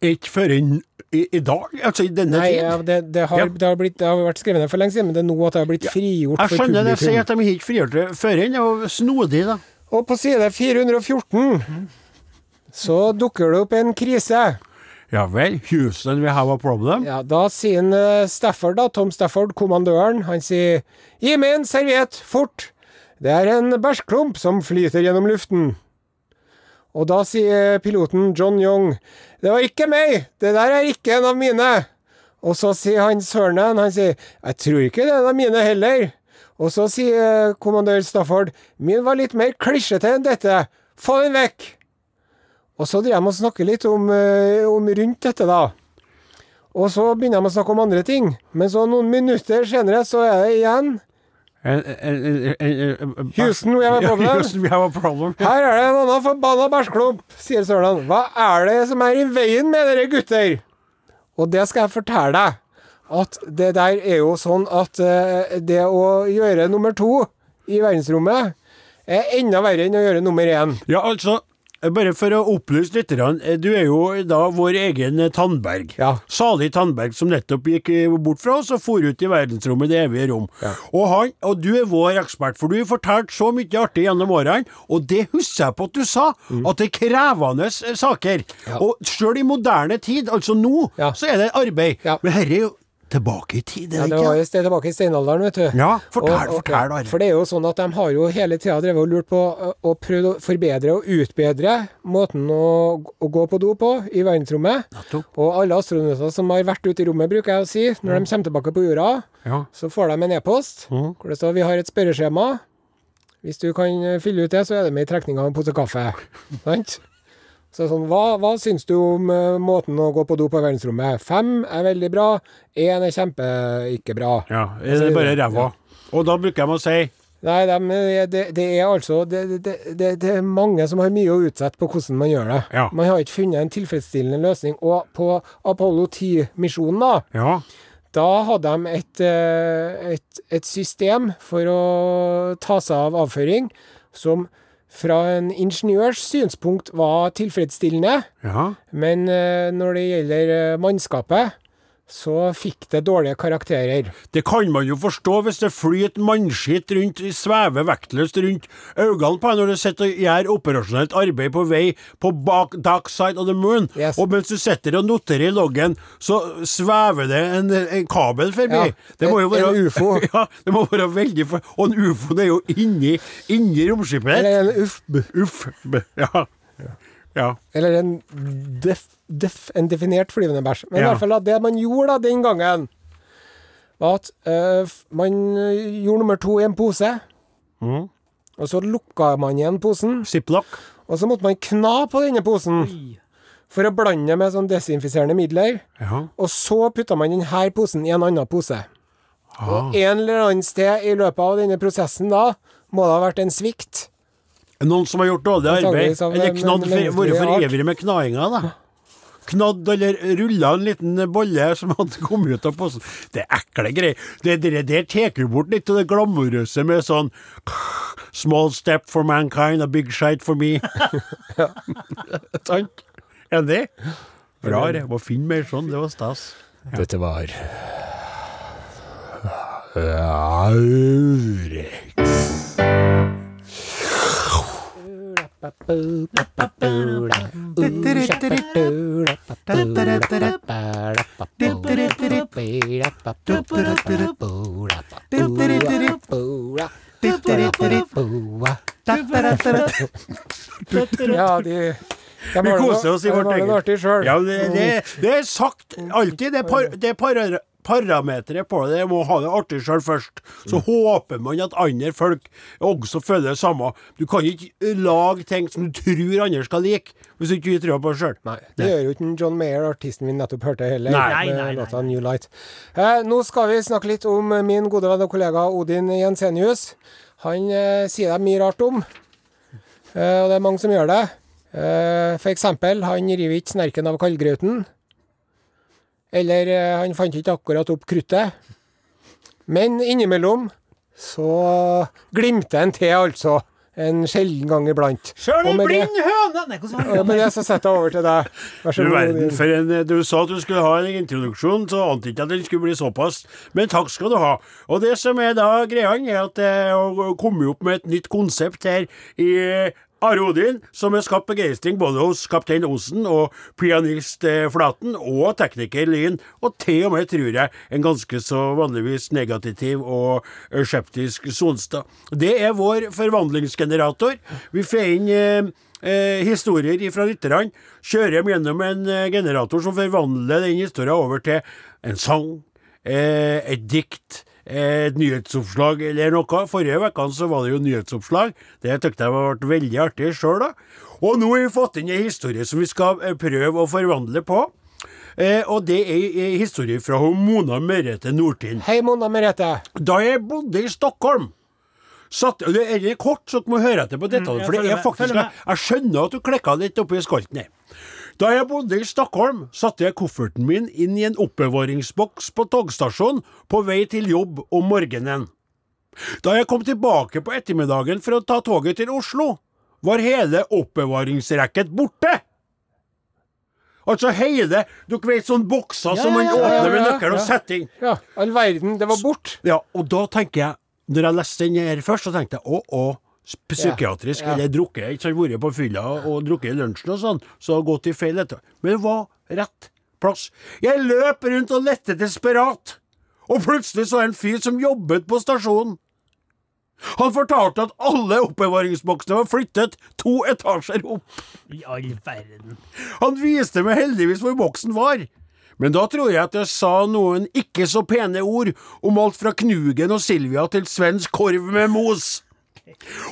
Ikke før inn i, i dag, altså i denne Nei, tid. ja, det, det, har, Ja. det, har blitt, det har vært skrevet ned for lenge siden, men det er nå at det har blitt frigjort Jeg skjønner det, sier publikum. at de ikke frigjort det før var snodig, da. Og på side 414 så dukker det opp en krise. Ja vel. Houston, we have a problem. Ja, Da sier han, eh, Stafford, da, Tom Stafford, kommandøren, han sier Gi meg en serviett, fort! Det er en bæsjklump som flyter gjennom luften. Og da sier piloten John Young Det var ikke meg! Det der er ikke en av mine! Og så sier han Sørnen, han sier Jeg tror ikke det er en av mine heller. Og så sier eh, kommandør Stafford Min var litt mer klissete enn dette. Få den vekk! Og så driver de og snakker litt om, eh, om rundt dette, da. Og så begynner de å snakke om andre ting. Men så noen minutter senere så er det igjen Houston, we have a problem. Houston, we have a problem. Her er det en annen forbanna bæsjklump, sier Sørland. Hva er det som er i veien med dere gutter? Og det skal jeg fortelle deg. At det der er jo sånn at eh, det å gjøre nummer to i verdensrommet er enda verre enn å gjøre nummer én. Ja, altså, bare for å opplyse litt, eh, du er jo da vår egen eh, Tandberg. Ja. Salig Tandberg, som nettopp gikk eh, bort fra oss og for ut i verdensrommet, det evige rom. Og, han, og du er vår ekspert, for du har fortalt så mye artig gjennom årene, og det husker jeg på at du sa, Mm. at det er krevende saker. saker. Og sjøl i moderne tid, altså nå, Ja. så er det arbeid. Ja. Men herre er jo tilbake i tid, Ja, er det det var ikke? et sted tilbake i steinalderen, vet du. Ja, fortell, Og- og- fortell, Are. For det er jo sånn at de har jo hele tida drevet og lurt på og prøvd å forbedre og utbedre måten å, å gå på do på i verdensrommet. Nettopp. Og alle astronauter som har vært ute i rommet, bruker jeg å si, når de kommer tilbake på jorda, Ja. så får de en e-post mm. hvor det står vi har et spørreskjema. Hvis du kan fylle ut det, så er det med i trekninga av en pose kaffe. [LAUGHS] Sant? Så sånn, hva, hva syns du om uh, måten å gå på do på verdensrommet? Fem er veldig bra, én er kjempe ikke bra. Ja, er det bare ræva? Og da bruker jeg å si Nei, dem, eh, det, det er altså det, det, det, det er mange som har mye å utsette på hvordan man gjør det. Ja. Man har ikke funnet en tilfredsstillende løsning. Og på Apollo 10-misjonen, da, Ja. da hadde de et, eh, et, et system for å ta seg av avføring som fra en ingeniørs synspunkt var tilfredsstillende. ja. Men eh, når det gjelder eh, mannskapet, så fikk det dårlige karakterer. Det kan man jo forstå hvis det flyter mannskitt rundt, svever vektløst rundt øynene på deg når du sitter og gjør operasjonelt arbeid på vei på bak dark side of the moon. Yes. Og mens du sitter og noterer i loggen, så svever det en, en kabel forbi. Ja, det må jo være en UFO. [LAUGHS] Ja, det må være veldig for, Og en ufo det er jo inni, inni romskipet ditt. Eller en UFB. Uff. Ja. ja. Eller en def, def, en definert flyvende bæsj. Men i hvert fall det man gjorde da den gangen, var at eh, man eh, gjorde nummer to i en pose. Mm. Og så lukka man igjen posen, Ziplock. og så måtte man kna på denne posen Oi. for å blande med sånn desinfiserende midler. Ja. Og så putta man denne posen i en annen pose. Ah. Og en eller annen sted i løpet av denne prosessen da, må det ha vært en svikt. Noen som har gjort dårlig arbeid, eller knadd vært for evig med knainga, da. knadd eller rulla en liten bolle som hadde kommet ut av posen. Det er ekle greier. Det, det der tar jo bort litt av det glamorøse med sånn Small step for mankind, a big shite for me. [LAUGHS] [LAUGHS] Sant? Enig? Bra, det. Må finne mer sånn. Det var stas. Dette var Ja, de de Vi koser oss i vårt eget. Det, det, det er sagt alltid. Det, par, det par, parameteret på det. Jeg må ha det artig sjøl først. Så håper man at andre folk også føler det samme. Du kan ikke lage ting som du tror andre skal like, hvis du ikke tror på det sjøl. Det gjør jo ikke John Mayer, artisten vi nettopp hørte heller, Nei. Nei, med nei, nei, låta New Light. Eh, nå skal vi snakke litt om min gode venn og kollega Odin Jensenius. Han eh, sier det mye rart om, eh, og det er mange som gjør det. Eh, eksempel, han river ikke snerken av kaldgrauten. Eller eh, han fant ikke akkurat opp kruttet. Men innimellom så glimter en til, altså. En sjelden gang iblant. Sjøl en blind høne! Nei, hvordan var Og det? med det så setter jeg over til deg. Vær så Du god. verden, for en, du sa at du skulle ha en introduksjon, så ante ikke at den skulle bli såpass. Men takk skal du ha. Og det som er da greia, er at jeg har kommet opp med et nytt konsept her i Are Odin, som har skapt begeistring både hos kaptein Osen og pianist eh, Flaten og tekniker Lyn, og til og med, tror jeg, en ganske så vanligvis negativ og eh, skeptisk Sonstad. Det er vår forvandlingsgenerator. Vi får inn eh, eh, historier fra lytterne, kjører dem gjennom en eh, generator som forvandler den historien over til en sang, eh, et dikt, et nyhetsoppslag eller noe. Forrige uke så var det jo nyhetsoppslag. Det tykte jeg ble veldig artig sjøl, da. Og nå har vi fått inn en historie som vi skal eh, prøve å forvandle på. Eh, og det er en historie fra Mona Merete Nordtind. Hei, Mona Merete. Da jeg bodde i Stockholm satt, Det er kort, så dere må høre etter på dette. Mm, jeg for det er faktisk følger. Jeg skjønner at du klikka litt oppi skalten her. Da jeg bodde i Stockholm, satte jeg kofferten min inn i en oppbevaringsboks på togstasjonen på vei til jobb om morgenen. Da jeg kom tilbake på ettermiddagen for å ta toget til Oslo, var hele oppbevaringsrekket borte. Altså hele Dere vet sånne bokser Ja, som man ja, ja, åpner med nøkkel og setter inn. Ja, all verden. Det var bort. Ja, og da tenker jeg Når jeg leste den her først, så tenkte jeg å, å, psykiatrisk, Ja. eller drukket, ikke sant, vært på fylla og drukket i lunsjen og sånn, så gått i feil etter. Men det var rett plass. Jeg løp rundt og lette desperat, og plutselig så jeg en fyr som jobbet på stasjonen. Han fortalte at alle oppbevaringsboksene var flyttet to etasjer opp. I all verden. Han viste meg heldigvis hvor boksen var. Men da tror jeg at jeg sa noen ikke så pene ord om alt fra Knugen og Silvia til svensk korv med mos.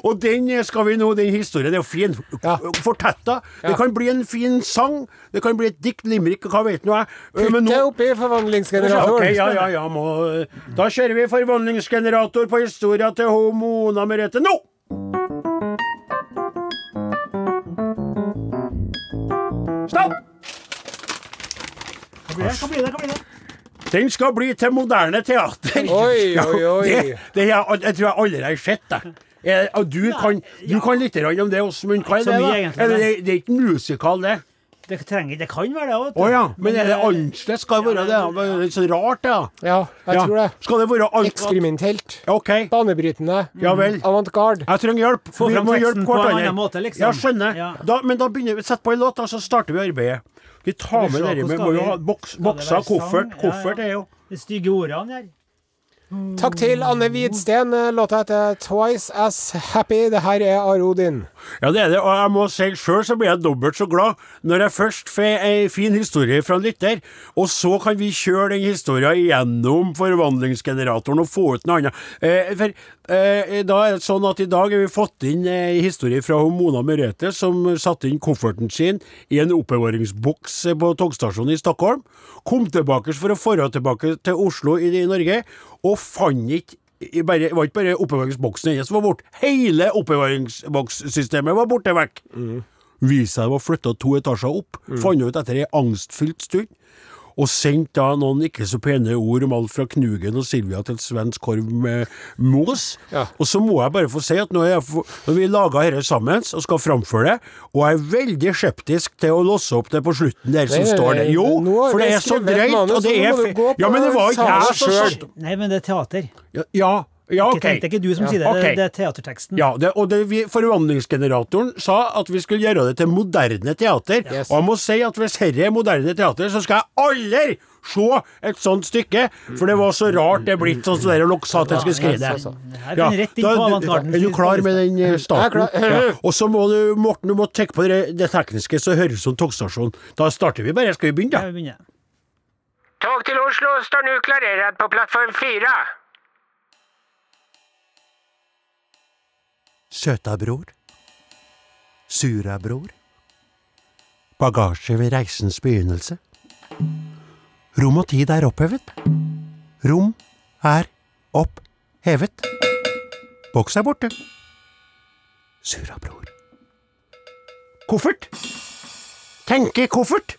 Og den skal vi nå, den historien er jo fin. Ja. Fortetta. Det Ja. kan bli en fin sang. Det kan bli et dikt, limerick, hva vet nå jeg. Eh, Putt nå- oppi forvandlingsgeneratoren. Okay, ja, ja, ja, må, Da kjører vi forvandlingsgenerator på historia til homo Mona Merete nå! Stopp! Hva blir det? Hva blir det? Hva blir det? Den skal bli til moderne teater. Oi, [LAUGHS] oi, oi. Det, det jeg, jeg tror jeg aldri har sett det. Eh, og Du kan, du kan litt om det, Åsmund. Hva er det? da? Er det, det er ikke musikal, det? Det, trenger, det kan være det òg. Oh, ja. Men er det annerledes? Skal det være det? Det er litt så rart, det. Ja, jeg tror det. Skal det være alt... Eksperimentelt. OK. Banebrytende. Ja vel. Avantgarde. Jeg trenger hjelp. Få Vi fram teksten på en annen måte, liksom. Ja, skjønner. Ja. Da, men da begynner vi Sett på en låt, da, så starter vi arbeidet. Vi tar med dette med må jo ha bokser, koffert. Ja, ja. Koffert er jo De stygge ordene her. Takk til Anne Hvidsten. Låta heter 'Twice As Happy'. Det her er Are Odin. Ja, det er det, og jeg må si sjøl så blir jeg dobbelt så glad når jeg først får ei fin historie fra en lytter, og så kan vi kjøre den historien gjennom forvandlingsgeneratoren og få ut noe annet. Eh, for eh, da er det sånn at i dag har vi fått inn ei historie fra Mona Merete, som satte inn kofferten sin i en oppbevaringsboks på togstasjonen i Stockholm. Kom tilbake for å dra tilbake til Oslo i, i Norge, og fant ikke bare, det var ikke bare oppbevaringsboksen hennes som var borte. Hele oppbevaringsbokssystemet var borte vekk. Viste seg å var flytta to etasjer opp. Fant ut etter ei angstfylt stund. Og sendte da noen ikke så pene ord om alt fra Knugen og Silvia til svensk korv med mos. Ja. Og så må jeg bare få si at når, jeg, når vi laga dette sammen og skal framføre det, og jeg er veldig skeptisk til å låse opp det på slutten der som står der Jo, for det er så drøyt, og det er fe- Ja, men det var ikke jeg som. Nei, men det er teater. Ja, ja, ja Ikke ok. tenk, det er ikke du som sier det, okay. det, det er teaterteksten. Ja, det, og det, vi, forvandlingsgeneratoren sa at vi skulle gjøre det til moderne teater. Yes. Og jeg må si at hvis dette er moderne teater, så skal jeg aldri se et sånt stykke, for det var så rart det er blitt, sånn som dere lokk sa at jeg skulle skrive det. altså. Er den rett inn da- du- Er du klar med den eh, starten? Ja. Og så må du, Morten, du må tenke på det, det tekniske, så høres det ut som togstasjon. Da starter vi bare. Skal vi begynne, da? Tog til Oslo står nå klarert på plattform 4. sura bror, Bagasje ved reisens begynnelse. Rom og tid er opphevet. Rom er opphevet. Boks er borte. Sura bror. Koffert. Tenke koffert!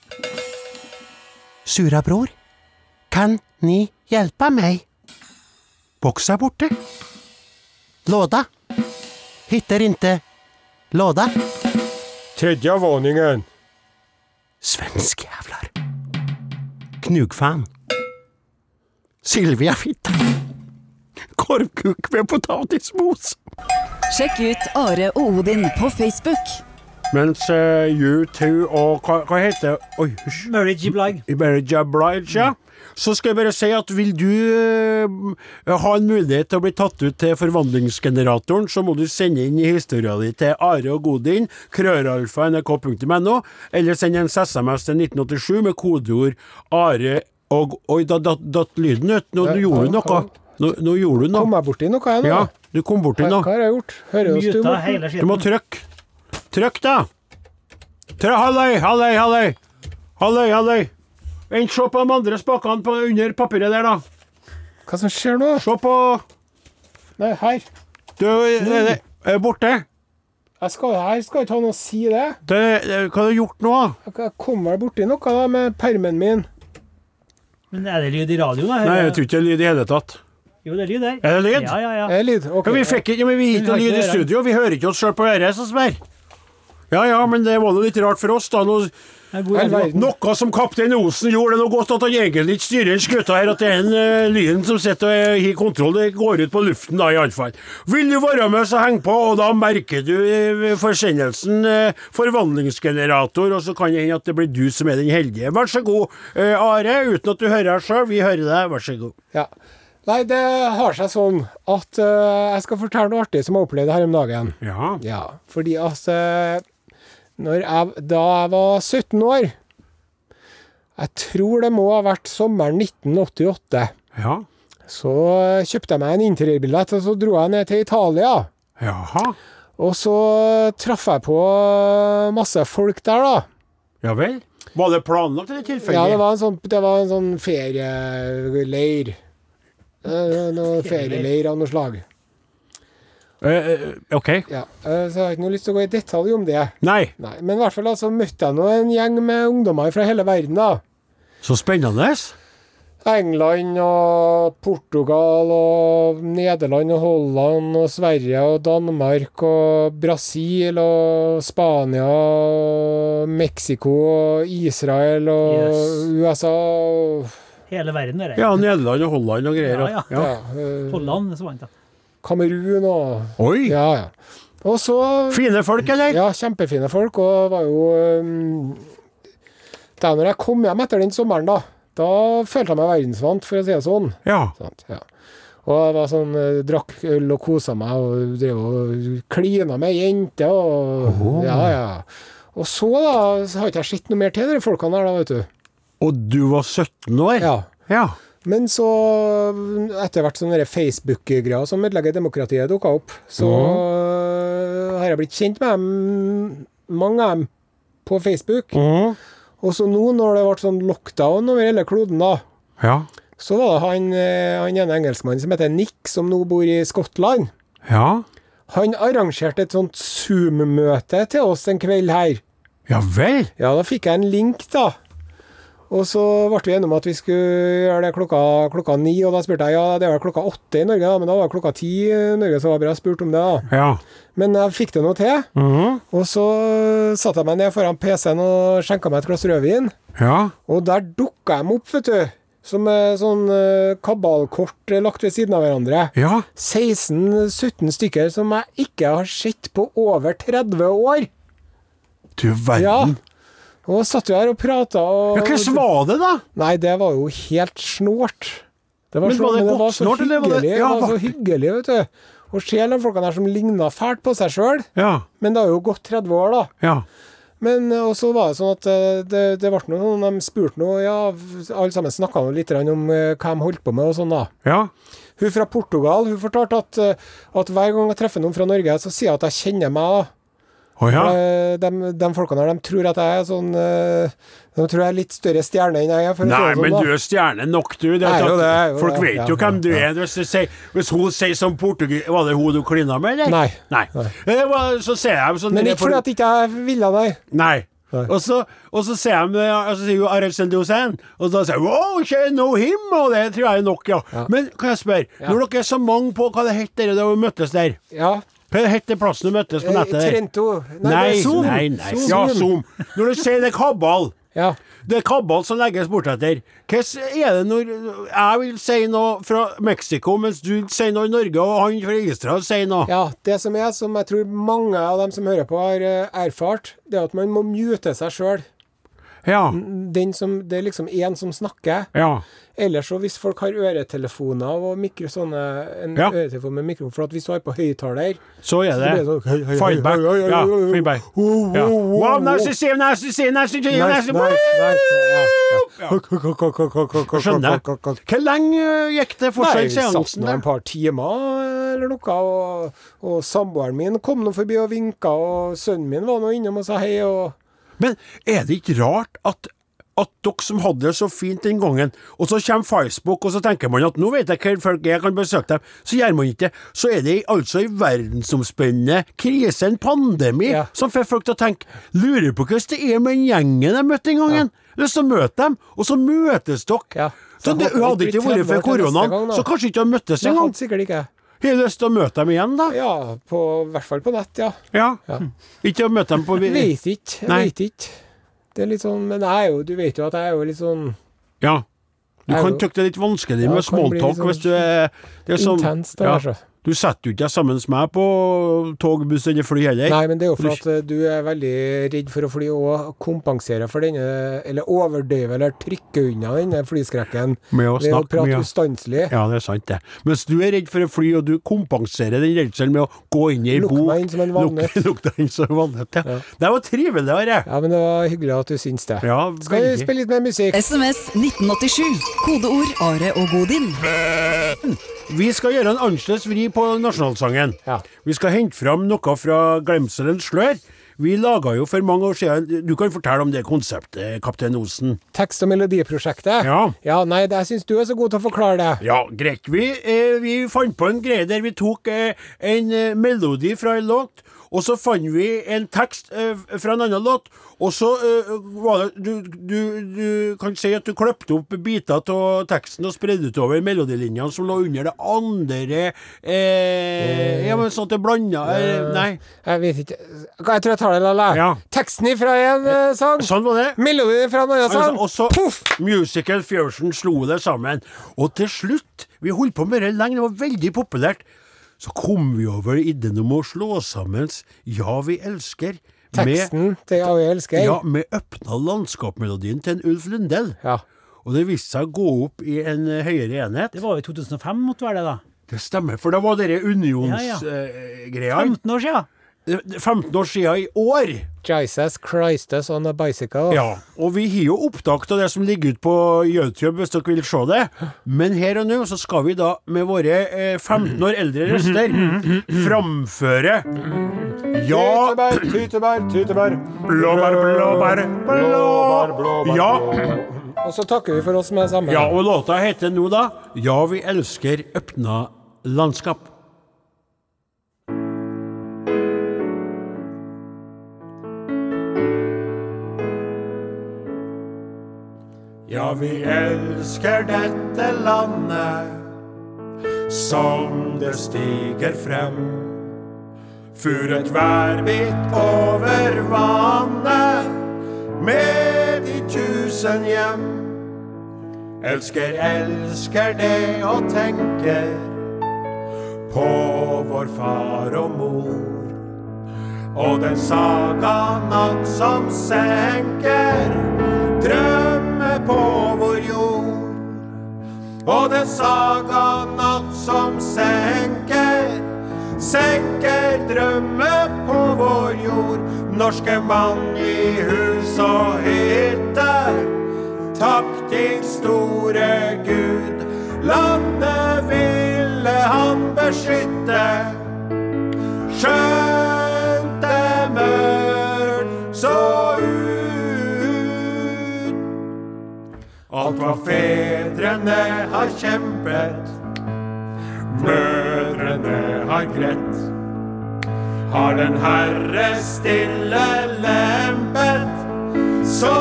Sura bror, kan Ni hjelpe meg? Boks er borte. Låda. Hittar inte låda. Tredje våningen. Svensk jävlar. Knugfan. Silvia Fitta. Korvkuk med potatismos. Sjekk ut Are og Odin på Facebook. Mens uh, U2 og hva, hva heter Oi, hysj. Mary G. Blige. Mary J. Blige, ja. Så skal jeg bare si at vil du uh, ha en mulighet til å bli tatt ut til forvandlingsgeneratoren, så må du sende inn historia di til Are og Godin, krøralfa nrk.no, eller send en SMS til 1987 med kodeord Are og Oi, da datt lyden ut. Nå, nå Ja, gjorde du noe. Nå, nå gjorde du Kom noe. jeg borti noe, jeg nå? Ja, du kom borti noe. hva har jeg gjort? Hører oss du, Morten? Du må trykke. Trykk, da! Halløy, halløy, halløy! Halløy, halløy! Vent, se på de andre spakene på under papiret der, da. Hva som skjer nå? Se på Nei, her. Du, er det er borte. Jeg skal, her skal ikke ha noe å si det. Det, det, hva har du gjort nå, da? Jeg kom vel borti noe da med permen min. Men er det lyd i radioen? da? Nei, jeg tror ikke det er lyd i hele tatt. Jo, det er lyd der. Er det lyd? Ja, ja, ja. Er det lyd? Okay. Ja, vi fikk ikke, ja, men vi gikk ikke lyd i studio. Vi hører ikke oss sjøl på øret, så spør. Ja ja, men det var nå litt rart for oss, da. Nå, noe som kaptein Osen gjorde, det er noe godt at han egentlig ikke styrer en skuta her, at det er en uh, lyden som sitter og har kontroll. Det går ut på luften da, iallfall. Vil du være med, så heng på, og da merker du uh, forsendelsen uh, forvandlingsgenerator, og så kan det hende at det blir du som er den heldige. Vær så god, Are, uten at du hører deg sjøl. Vi hører deg, vær så god. Ja. Nei, det har seg sånn at jeg skal fortelle noe artig som jeg opplevde her om dagen. Ja. Ja, fordi at jeg, Da jeg var 17 år Jeg tror det må ha vært sommeren 1988. Ja. Så kjøpte jeg meg en interierbillett, og så dro jeg ned til Italia. Jaha. Og så traff jeg på masse folk der, da. Ja vel. Var det planlagt eller tilfeldig? Ja, det var en sånn, det var en sånn ferieleir. Eh, Noe ferieleir av noe slag. Eh, eh, ok. Ja, eh, så jeg har ikke noe lyst til å gå i detalj om det. Nei, Nei, Men i hvert fall da, så møtte jeg nå en gjeng med ungdommer fra hele verden. da. så spennende. England og Portugal og Nederland og Holland og Sverige og Danmark og Brasil og Spania og Mexico og Israel og Yes. USA og Hele verden er det. Ja, Nederland og Holland og greier. Ja, ja. ja, Holland så vant jeg. Kamerun og Oi! Ja, ja. Og så Fine folk, eller? Ja, kjempefine folk, og var jo um, er når jeg kom hjem etter den sommeren, da, da følte jeg meg verdensvant, for å si det sånn. Ja. Sant? Ja. Og jeg var sånn, eh, drakk øl og kosa meg og drev og klina med jenter og Ja, ja. Og så, da, så har ikke jeg sett noe mer til de folkene der, da, vet du. Og du var 17 år? Ja. Ja. Men så, etter hvert sånne Facebook-greier som ødelegger demokratiet dukka opp, så øh, har jeg blitt kjent med dem, mange av dem, på Facebook. Mm. Og så nå, når det ble sånn lockdown over hele kloden, da, Ja. så var det han, eh, han ene engelskmannen som heter Nick, som nå bor i Skottland. Ja. Han arrangerte et sånt Zoom-møte til oss en kveld her. Ja vel? Ja, da fikk jeg en link, da. Og så ble vi enige om at vi skulle gjøre det klokka, klokka ni, og da spurte jeg ja, det var klokka åtte i Norge, da, men da var det klokka ti i Norge, så var det bra jeg spurte om det. da. Ja. Men jeg fikk det nå til, Mhm. og så satte jeg meg ned foran PC-en og skjenka meg et glass rødvin, Ja. og der dukka de opp, vet du. Som eh, sånn eh, kabalkort eh, lagt ved siden av hverandre. Ja. 16-17 stykker som jeg ikke har sett på over 30 år. Du Ja. Og satt jo her og prata og Ja, Hvordan var det, da? Nei, det var jo helt snålt. Det Men var det men godt så snort, hyggelig, var det- Ja, det var så hyggelig, vet du. Å se de folkene der som ligna fælt på seg sjøl. Ja. Men det har jo gått 30 år, da. Ja. Men og så var det sånn at eh, det, det ble noe sånn, de spurte noe, ja, alle sammen snakka litt om eh, hva de holdt på med og sånn, da. Ja. Hun fra Portugal hun fortalte at, eh, at hver gang jeg treffer noen fra Norge, så sier jeg at jeg kjenner meg. da. Å ja. Eh, De, de folkene her, de tror at jeg er sånn eh, De tror jeg er litt større stjerne enn jeg er. Nei, sånn, men da. du er stjerne nok, du. Det Jeg er jo det, jo Folk vet Ja, jo hvem ja, du er. Hvis, du sier, hvis hun sier som portugis Var det hun du klina med, eller? Nei. Nei. Eh, Var, Så ser jeg sånn Men ikke fordi at ikke jeg ville, deg Nei. Nei. Og så, og så ser jeg og så sier jo Arild Sendosen, og da sier jeg wow, ikke know him, og det tror jeg er nok, ja. Men kan jeg spørre, når dere er så mange på hva det heter da vi møttes der, Ja. Hva het plassen du møttes på Eh, nettet? Trento. Nei, er Zoom. nei, nei. Zoom. Ja, Zoom. Når du sier det er kabal, Ja. det er kabal som legges bortetter. Hvordan er det når jeg vil si noe fra Mexico, mens du sier noe i Norge, og han fra Israel sier noe? ja. Det som er, som jeg tror mange av dem som hører på, har eh, erfart, det er at man må mute seg sjøl. Ja. Den som, det er liksom én som snakker. Ja. Ellers så hvis folk har øretelefoner og mikro, sånne, en Ja. øretelefon med mikrofon For at hvis du har på høyttaler Så er Så blir det det sånn, feedback. Ja, feedback. Ja. wow, nice to see you, nice to see you, nice to see you, nice to ja. Skjønner. Hvor lenge øh, gikk det Nei, fortsatt satt seansen nå der? et par timer eller noe, og, og samboeren min kom nå forbi og vinka, og sønnen min var nå innom og sa hei, og Men er det ikke rart at at dere som hadde det så fint den gangen, og så kommer Facebook, og så tenker man at nå vet jeg hvor folk er, jeg kan besøke dem, så gjør man ikke det. Så er det altså en verdensomspennende krise, en pandemi, Ja. som får folk til å tenke Lurer på hvordan det er med den gjengen jeg møtte den gangen. Lyst til å møte dem, og så møtes dere. Ja. Så Så det hadde ikke vært for 30 år til neste koronaen, gang, så kanskje ikke har møttes engang. hadde. Har du lyst til å møte dem igjen, da? Ja, på, i hvert fall på nett, ja. Ja. Ikke å møte dem på Vet ikke. Vet ikke. Det er litt sånn Men jeg er jo, du vet jo at jeg er jo litt sånn Ja. Du kan tykke det er litt vanskelig Ja, med bli smalltalk sånn hvis du er det er sånn, intens, da, ja. kanskje. Du setter jo ikke deg sammen med meg på tog, buss eller fly heller. Nei, men det er jo for at eh, du er veldig redd for å fly og kompensere for denne Eller overdøve eller trykke unna denne flyskrekken Med å ved å snakke prate mye. ustanselig. Ja, det er sant, det. Mens du er redd for å fly, og du kompenserer den redselen med å gå inn i ei Lukk bok. meg inn som en vannet. Lukk, [LAUGHS] lukk deg inn som en vannet, ja. Ja. Det var trivelig, Are. Ja, men det var hyggelig at du syns det. Ja, Skal vi spille litt mer musikk? SMS 1987. Kodeord Are og Godin. Vi skal gjøre en annerledes vri på nasjonalsangen. Ja. Vi skal hente fram noe fra glemselens slør. Vi laga jo for mange år siden Du kan fortelle om det konseptet, kaptein Osen. Tekst- og melodiprosjektet? Ja. ja nei, det- jeg syns du er så god til å forklare det. Ja, greit. Vi, eh, vi fant på en greie der vi tok eh, en eh, melodi fra en låt, og så fant vi en tekst eh, fra en annen låt, og så eh, var det du, du, du kan si at du kløpte opp biter av teksten og spredde utover melodilinjene som lå under det andre eh, Ja, men sånn at det blanda eh, Nei. Jeg vet ikke Jeg tror jeg tar det, Lalle. Ja. Teksten ifra en eh, sang, Sånn var det. melodien fra en annen Altså, sang. og så Puff! Musical Fusion slo det sammen. Og til slutt, vi holdt på med det lenge, det var veldig populært, så kom vi over ideen om å slå sammen Ja, vi elsker med, Teksten til Ja, vi elsker. ja, med Øpna landskapmelodien til en Ulf Lundell. Ja. Og det viste seg å gå opp i en eh, høyere enhet. Det var jo i 2005, måtte være det, da. Det stemmer, for da var dere Ja, ja. unionsgreia. 15 år siden. 15 år siden i år. Jesus Christus on a bicycle. Ja, og vi har jo opptak av det som ligger ute på YouTube, hvis dere vil se det. Men her og nå så skal vi da med våre eh, 15 år eldre røster framføre Ja, Tytebær, tytebær, tytebær. blåbær, blåbær, Blåbær, blåbær. Ja, Og så takker vi for oss med det samme. ja, og låta heter nå da Ja, vi elsker øpna landskap. Ja, vi elsker dette landet som det stiger frem. Furet værbitt over vannet med de tusen hjem. Elsker, elsker det og tenker på vår far og mor. Og den saga natt som senker drømmer på vår jord. Og den saga natt som senker senker drømmer på vår jord. Norske mann i hus og hytte. Takk til store Gud. Landet ville han beskytte. Skjønt Alt hva fedrene har kjempet, mødrene har grett. Har den Herre stille lempet, så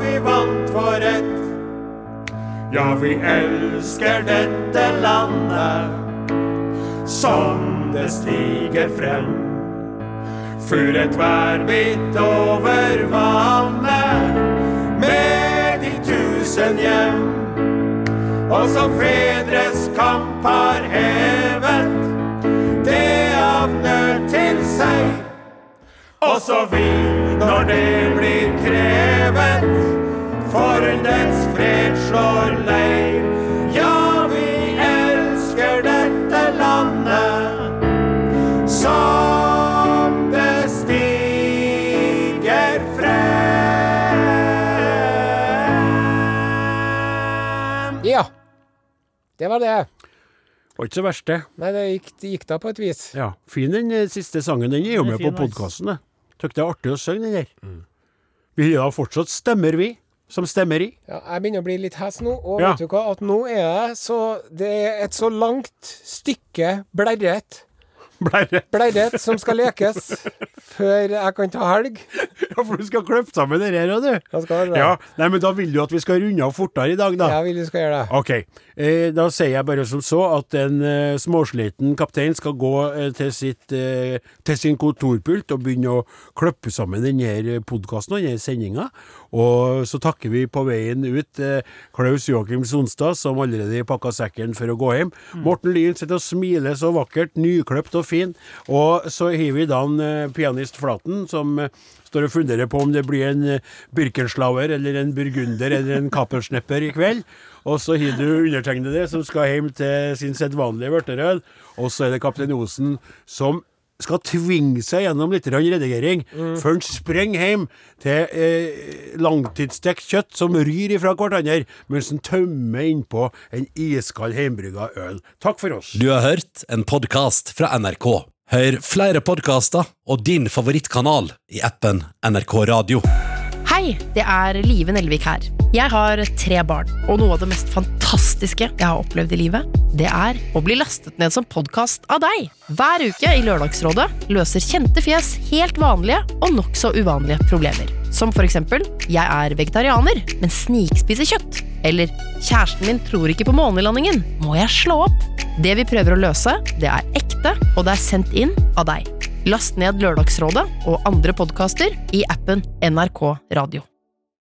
vi vant vår rett. Ja, vi elsker dette landet som det stiger frem. Furet værbitt over vannet tusen hjem. Og som fedres kamp har hevet det av nød til seg. Også vi, når det blir krevet, for dets Det var det. Var ikke så verst, det. Nei, det gikk, det gikk da på et vis. Ja, Fin den eh, siste sangen. Den er jo Den er med på fin, altså. podkasten. Syns det er artig å synge den der. Vi har fortsatt stemmer, vi. Som stemmer i. Ja, jeg begynner å bli litt hes nå, og Ja. vet du hva, at nå er det så Det er et så langt stykke blerret, [LAUGHS] Blære. blerret som skal lekes før jeg kan ta helg. [LAUGHS] Ja, for du skal klippe sammen det her òg, du. Jeg skal det. Ja, nei, men da vil du at vi skal runde av fortere i dag, da. Jeg vil du skal gjøre det. Ok, eh, da sier jeg bare som så at en eh, småsliten kaptein skal gå eh, til, sitt, eh, til sin kontorpult og begynne å klippe sammen denne podkasten og denne sendinga. Og så takker vi på veien ut eh, Klaus Joakim Sonstad, som allerede pakka sekken for å gå hjem. Morten Lyn sitter og smiler så vakkert, nykløpt og fin. Og så har vi da en eh, pianist Flaten, som eh, står og funderer på om det blir en Birkenslauer eller en burgunder eller en Kappelsnepper i kveld. Og så har du undertegnede som skal hjem til sin sedvanlige vørterøl. Og så er det kaptein Osen som skal tvinge seg gjennom litt redigering redigering før han sprenger hjem til eh, langtidsstekt kjøtt som ryr ifra hverandre, mens han tømmer innpå en iskald hjemmebrygga øl. Takk for oss. Du har hørt en podkast fra NRK. Hør flere podkaster og din favorittkanal i appen NRK Radio. Hei, det er Live Nelvik her. Jeg har tre barn, og noe av det mest fantastiske jeg har opplevd i livet, det er å bli lastet ned som podkast av deg. Hver uke i Lørdagsrådet løser kjente fjes helt vanlige og nokså uvanlige problemer. Som for eksempel jeg er vegetarianer, men snikspiser kjøtt. Eller kjæresten min tror ikke på månelandingen, må jeg slå opp? Det vi prøver å løse, det er ekte, og det er sendt inn av deg. Last ned Lørdagsrådet og andre podkaster i appen NRK Radio.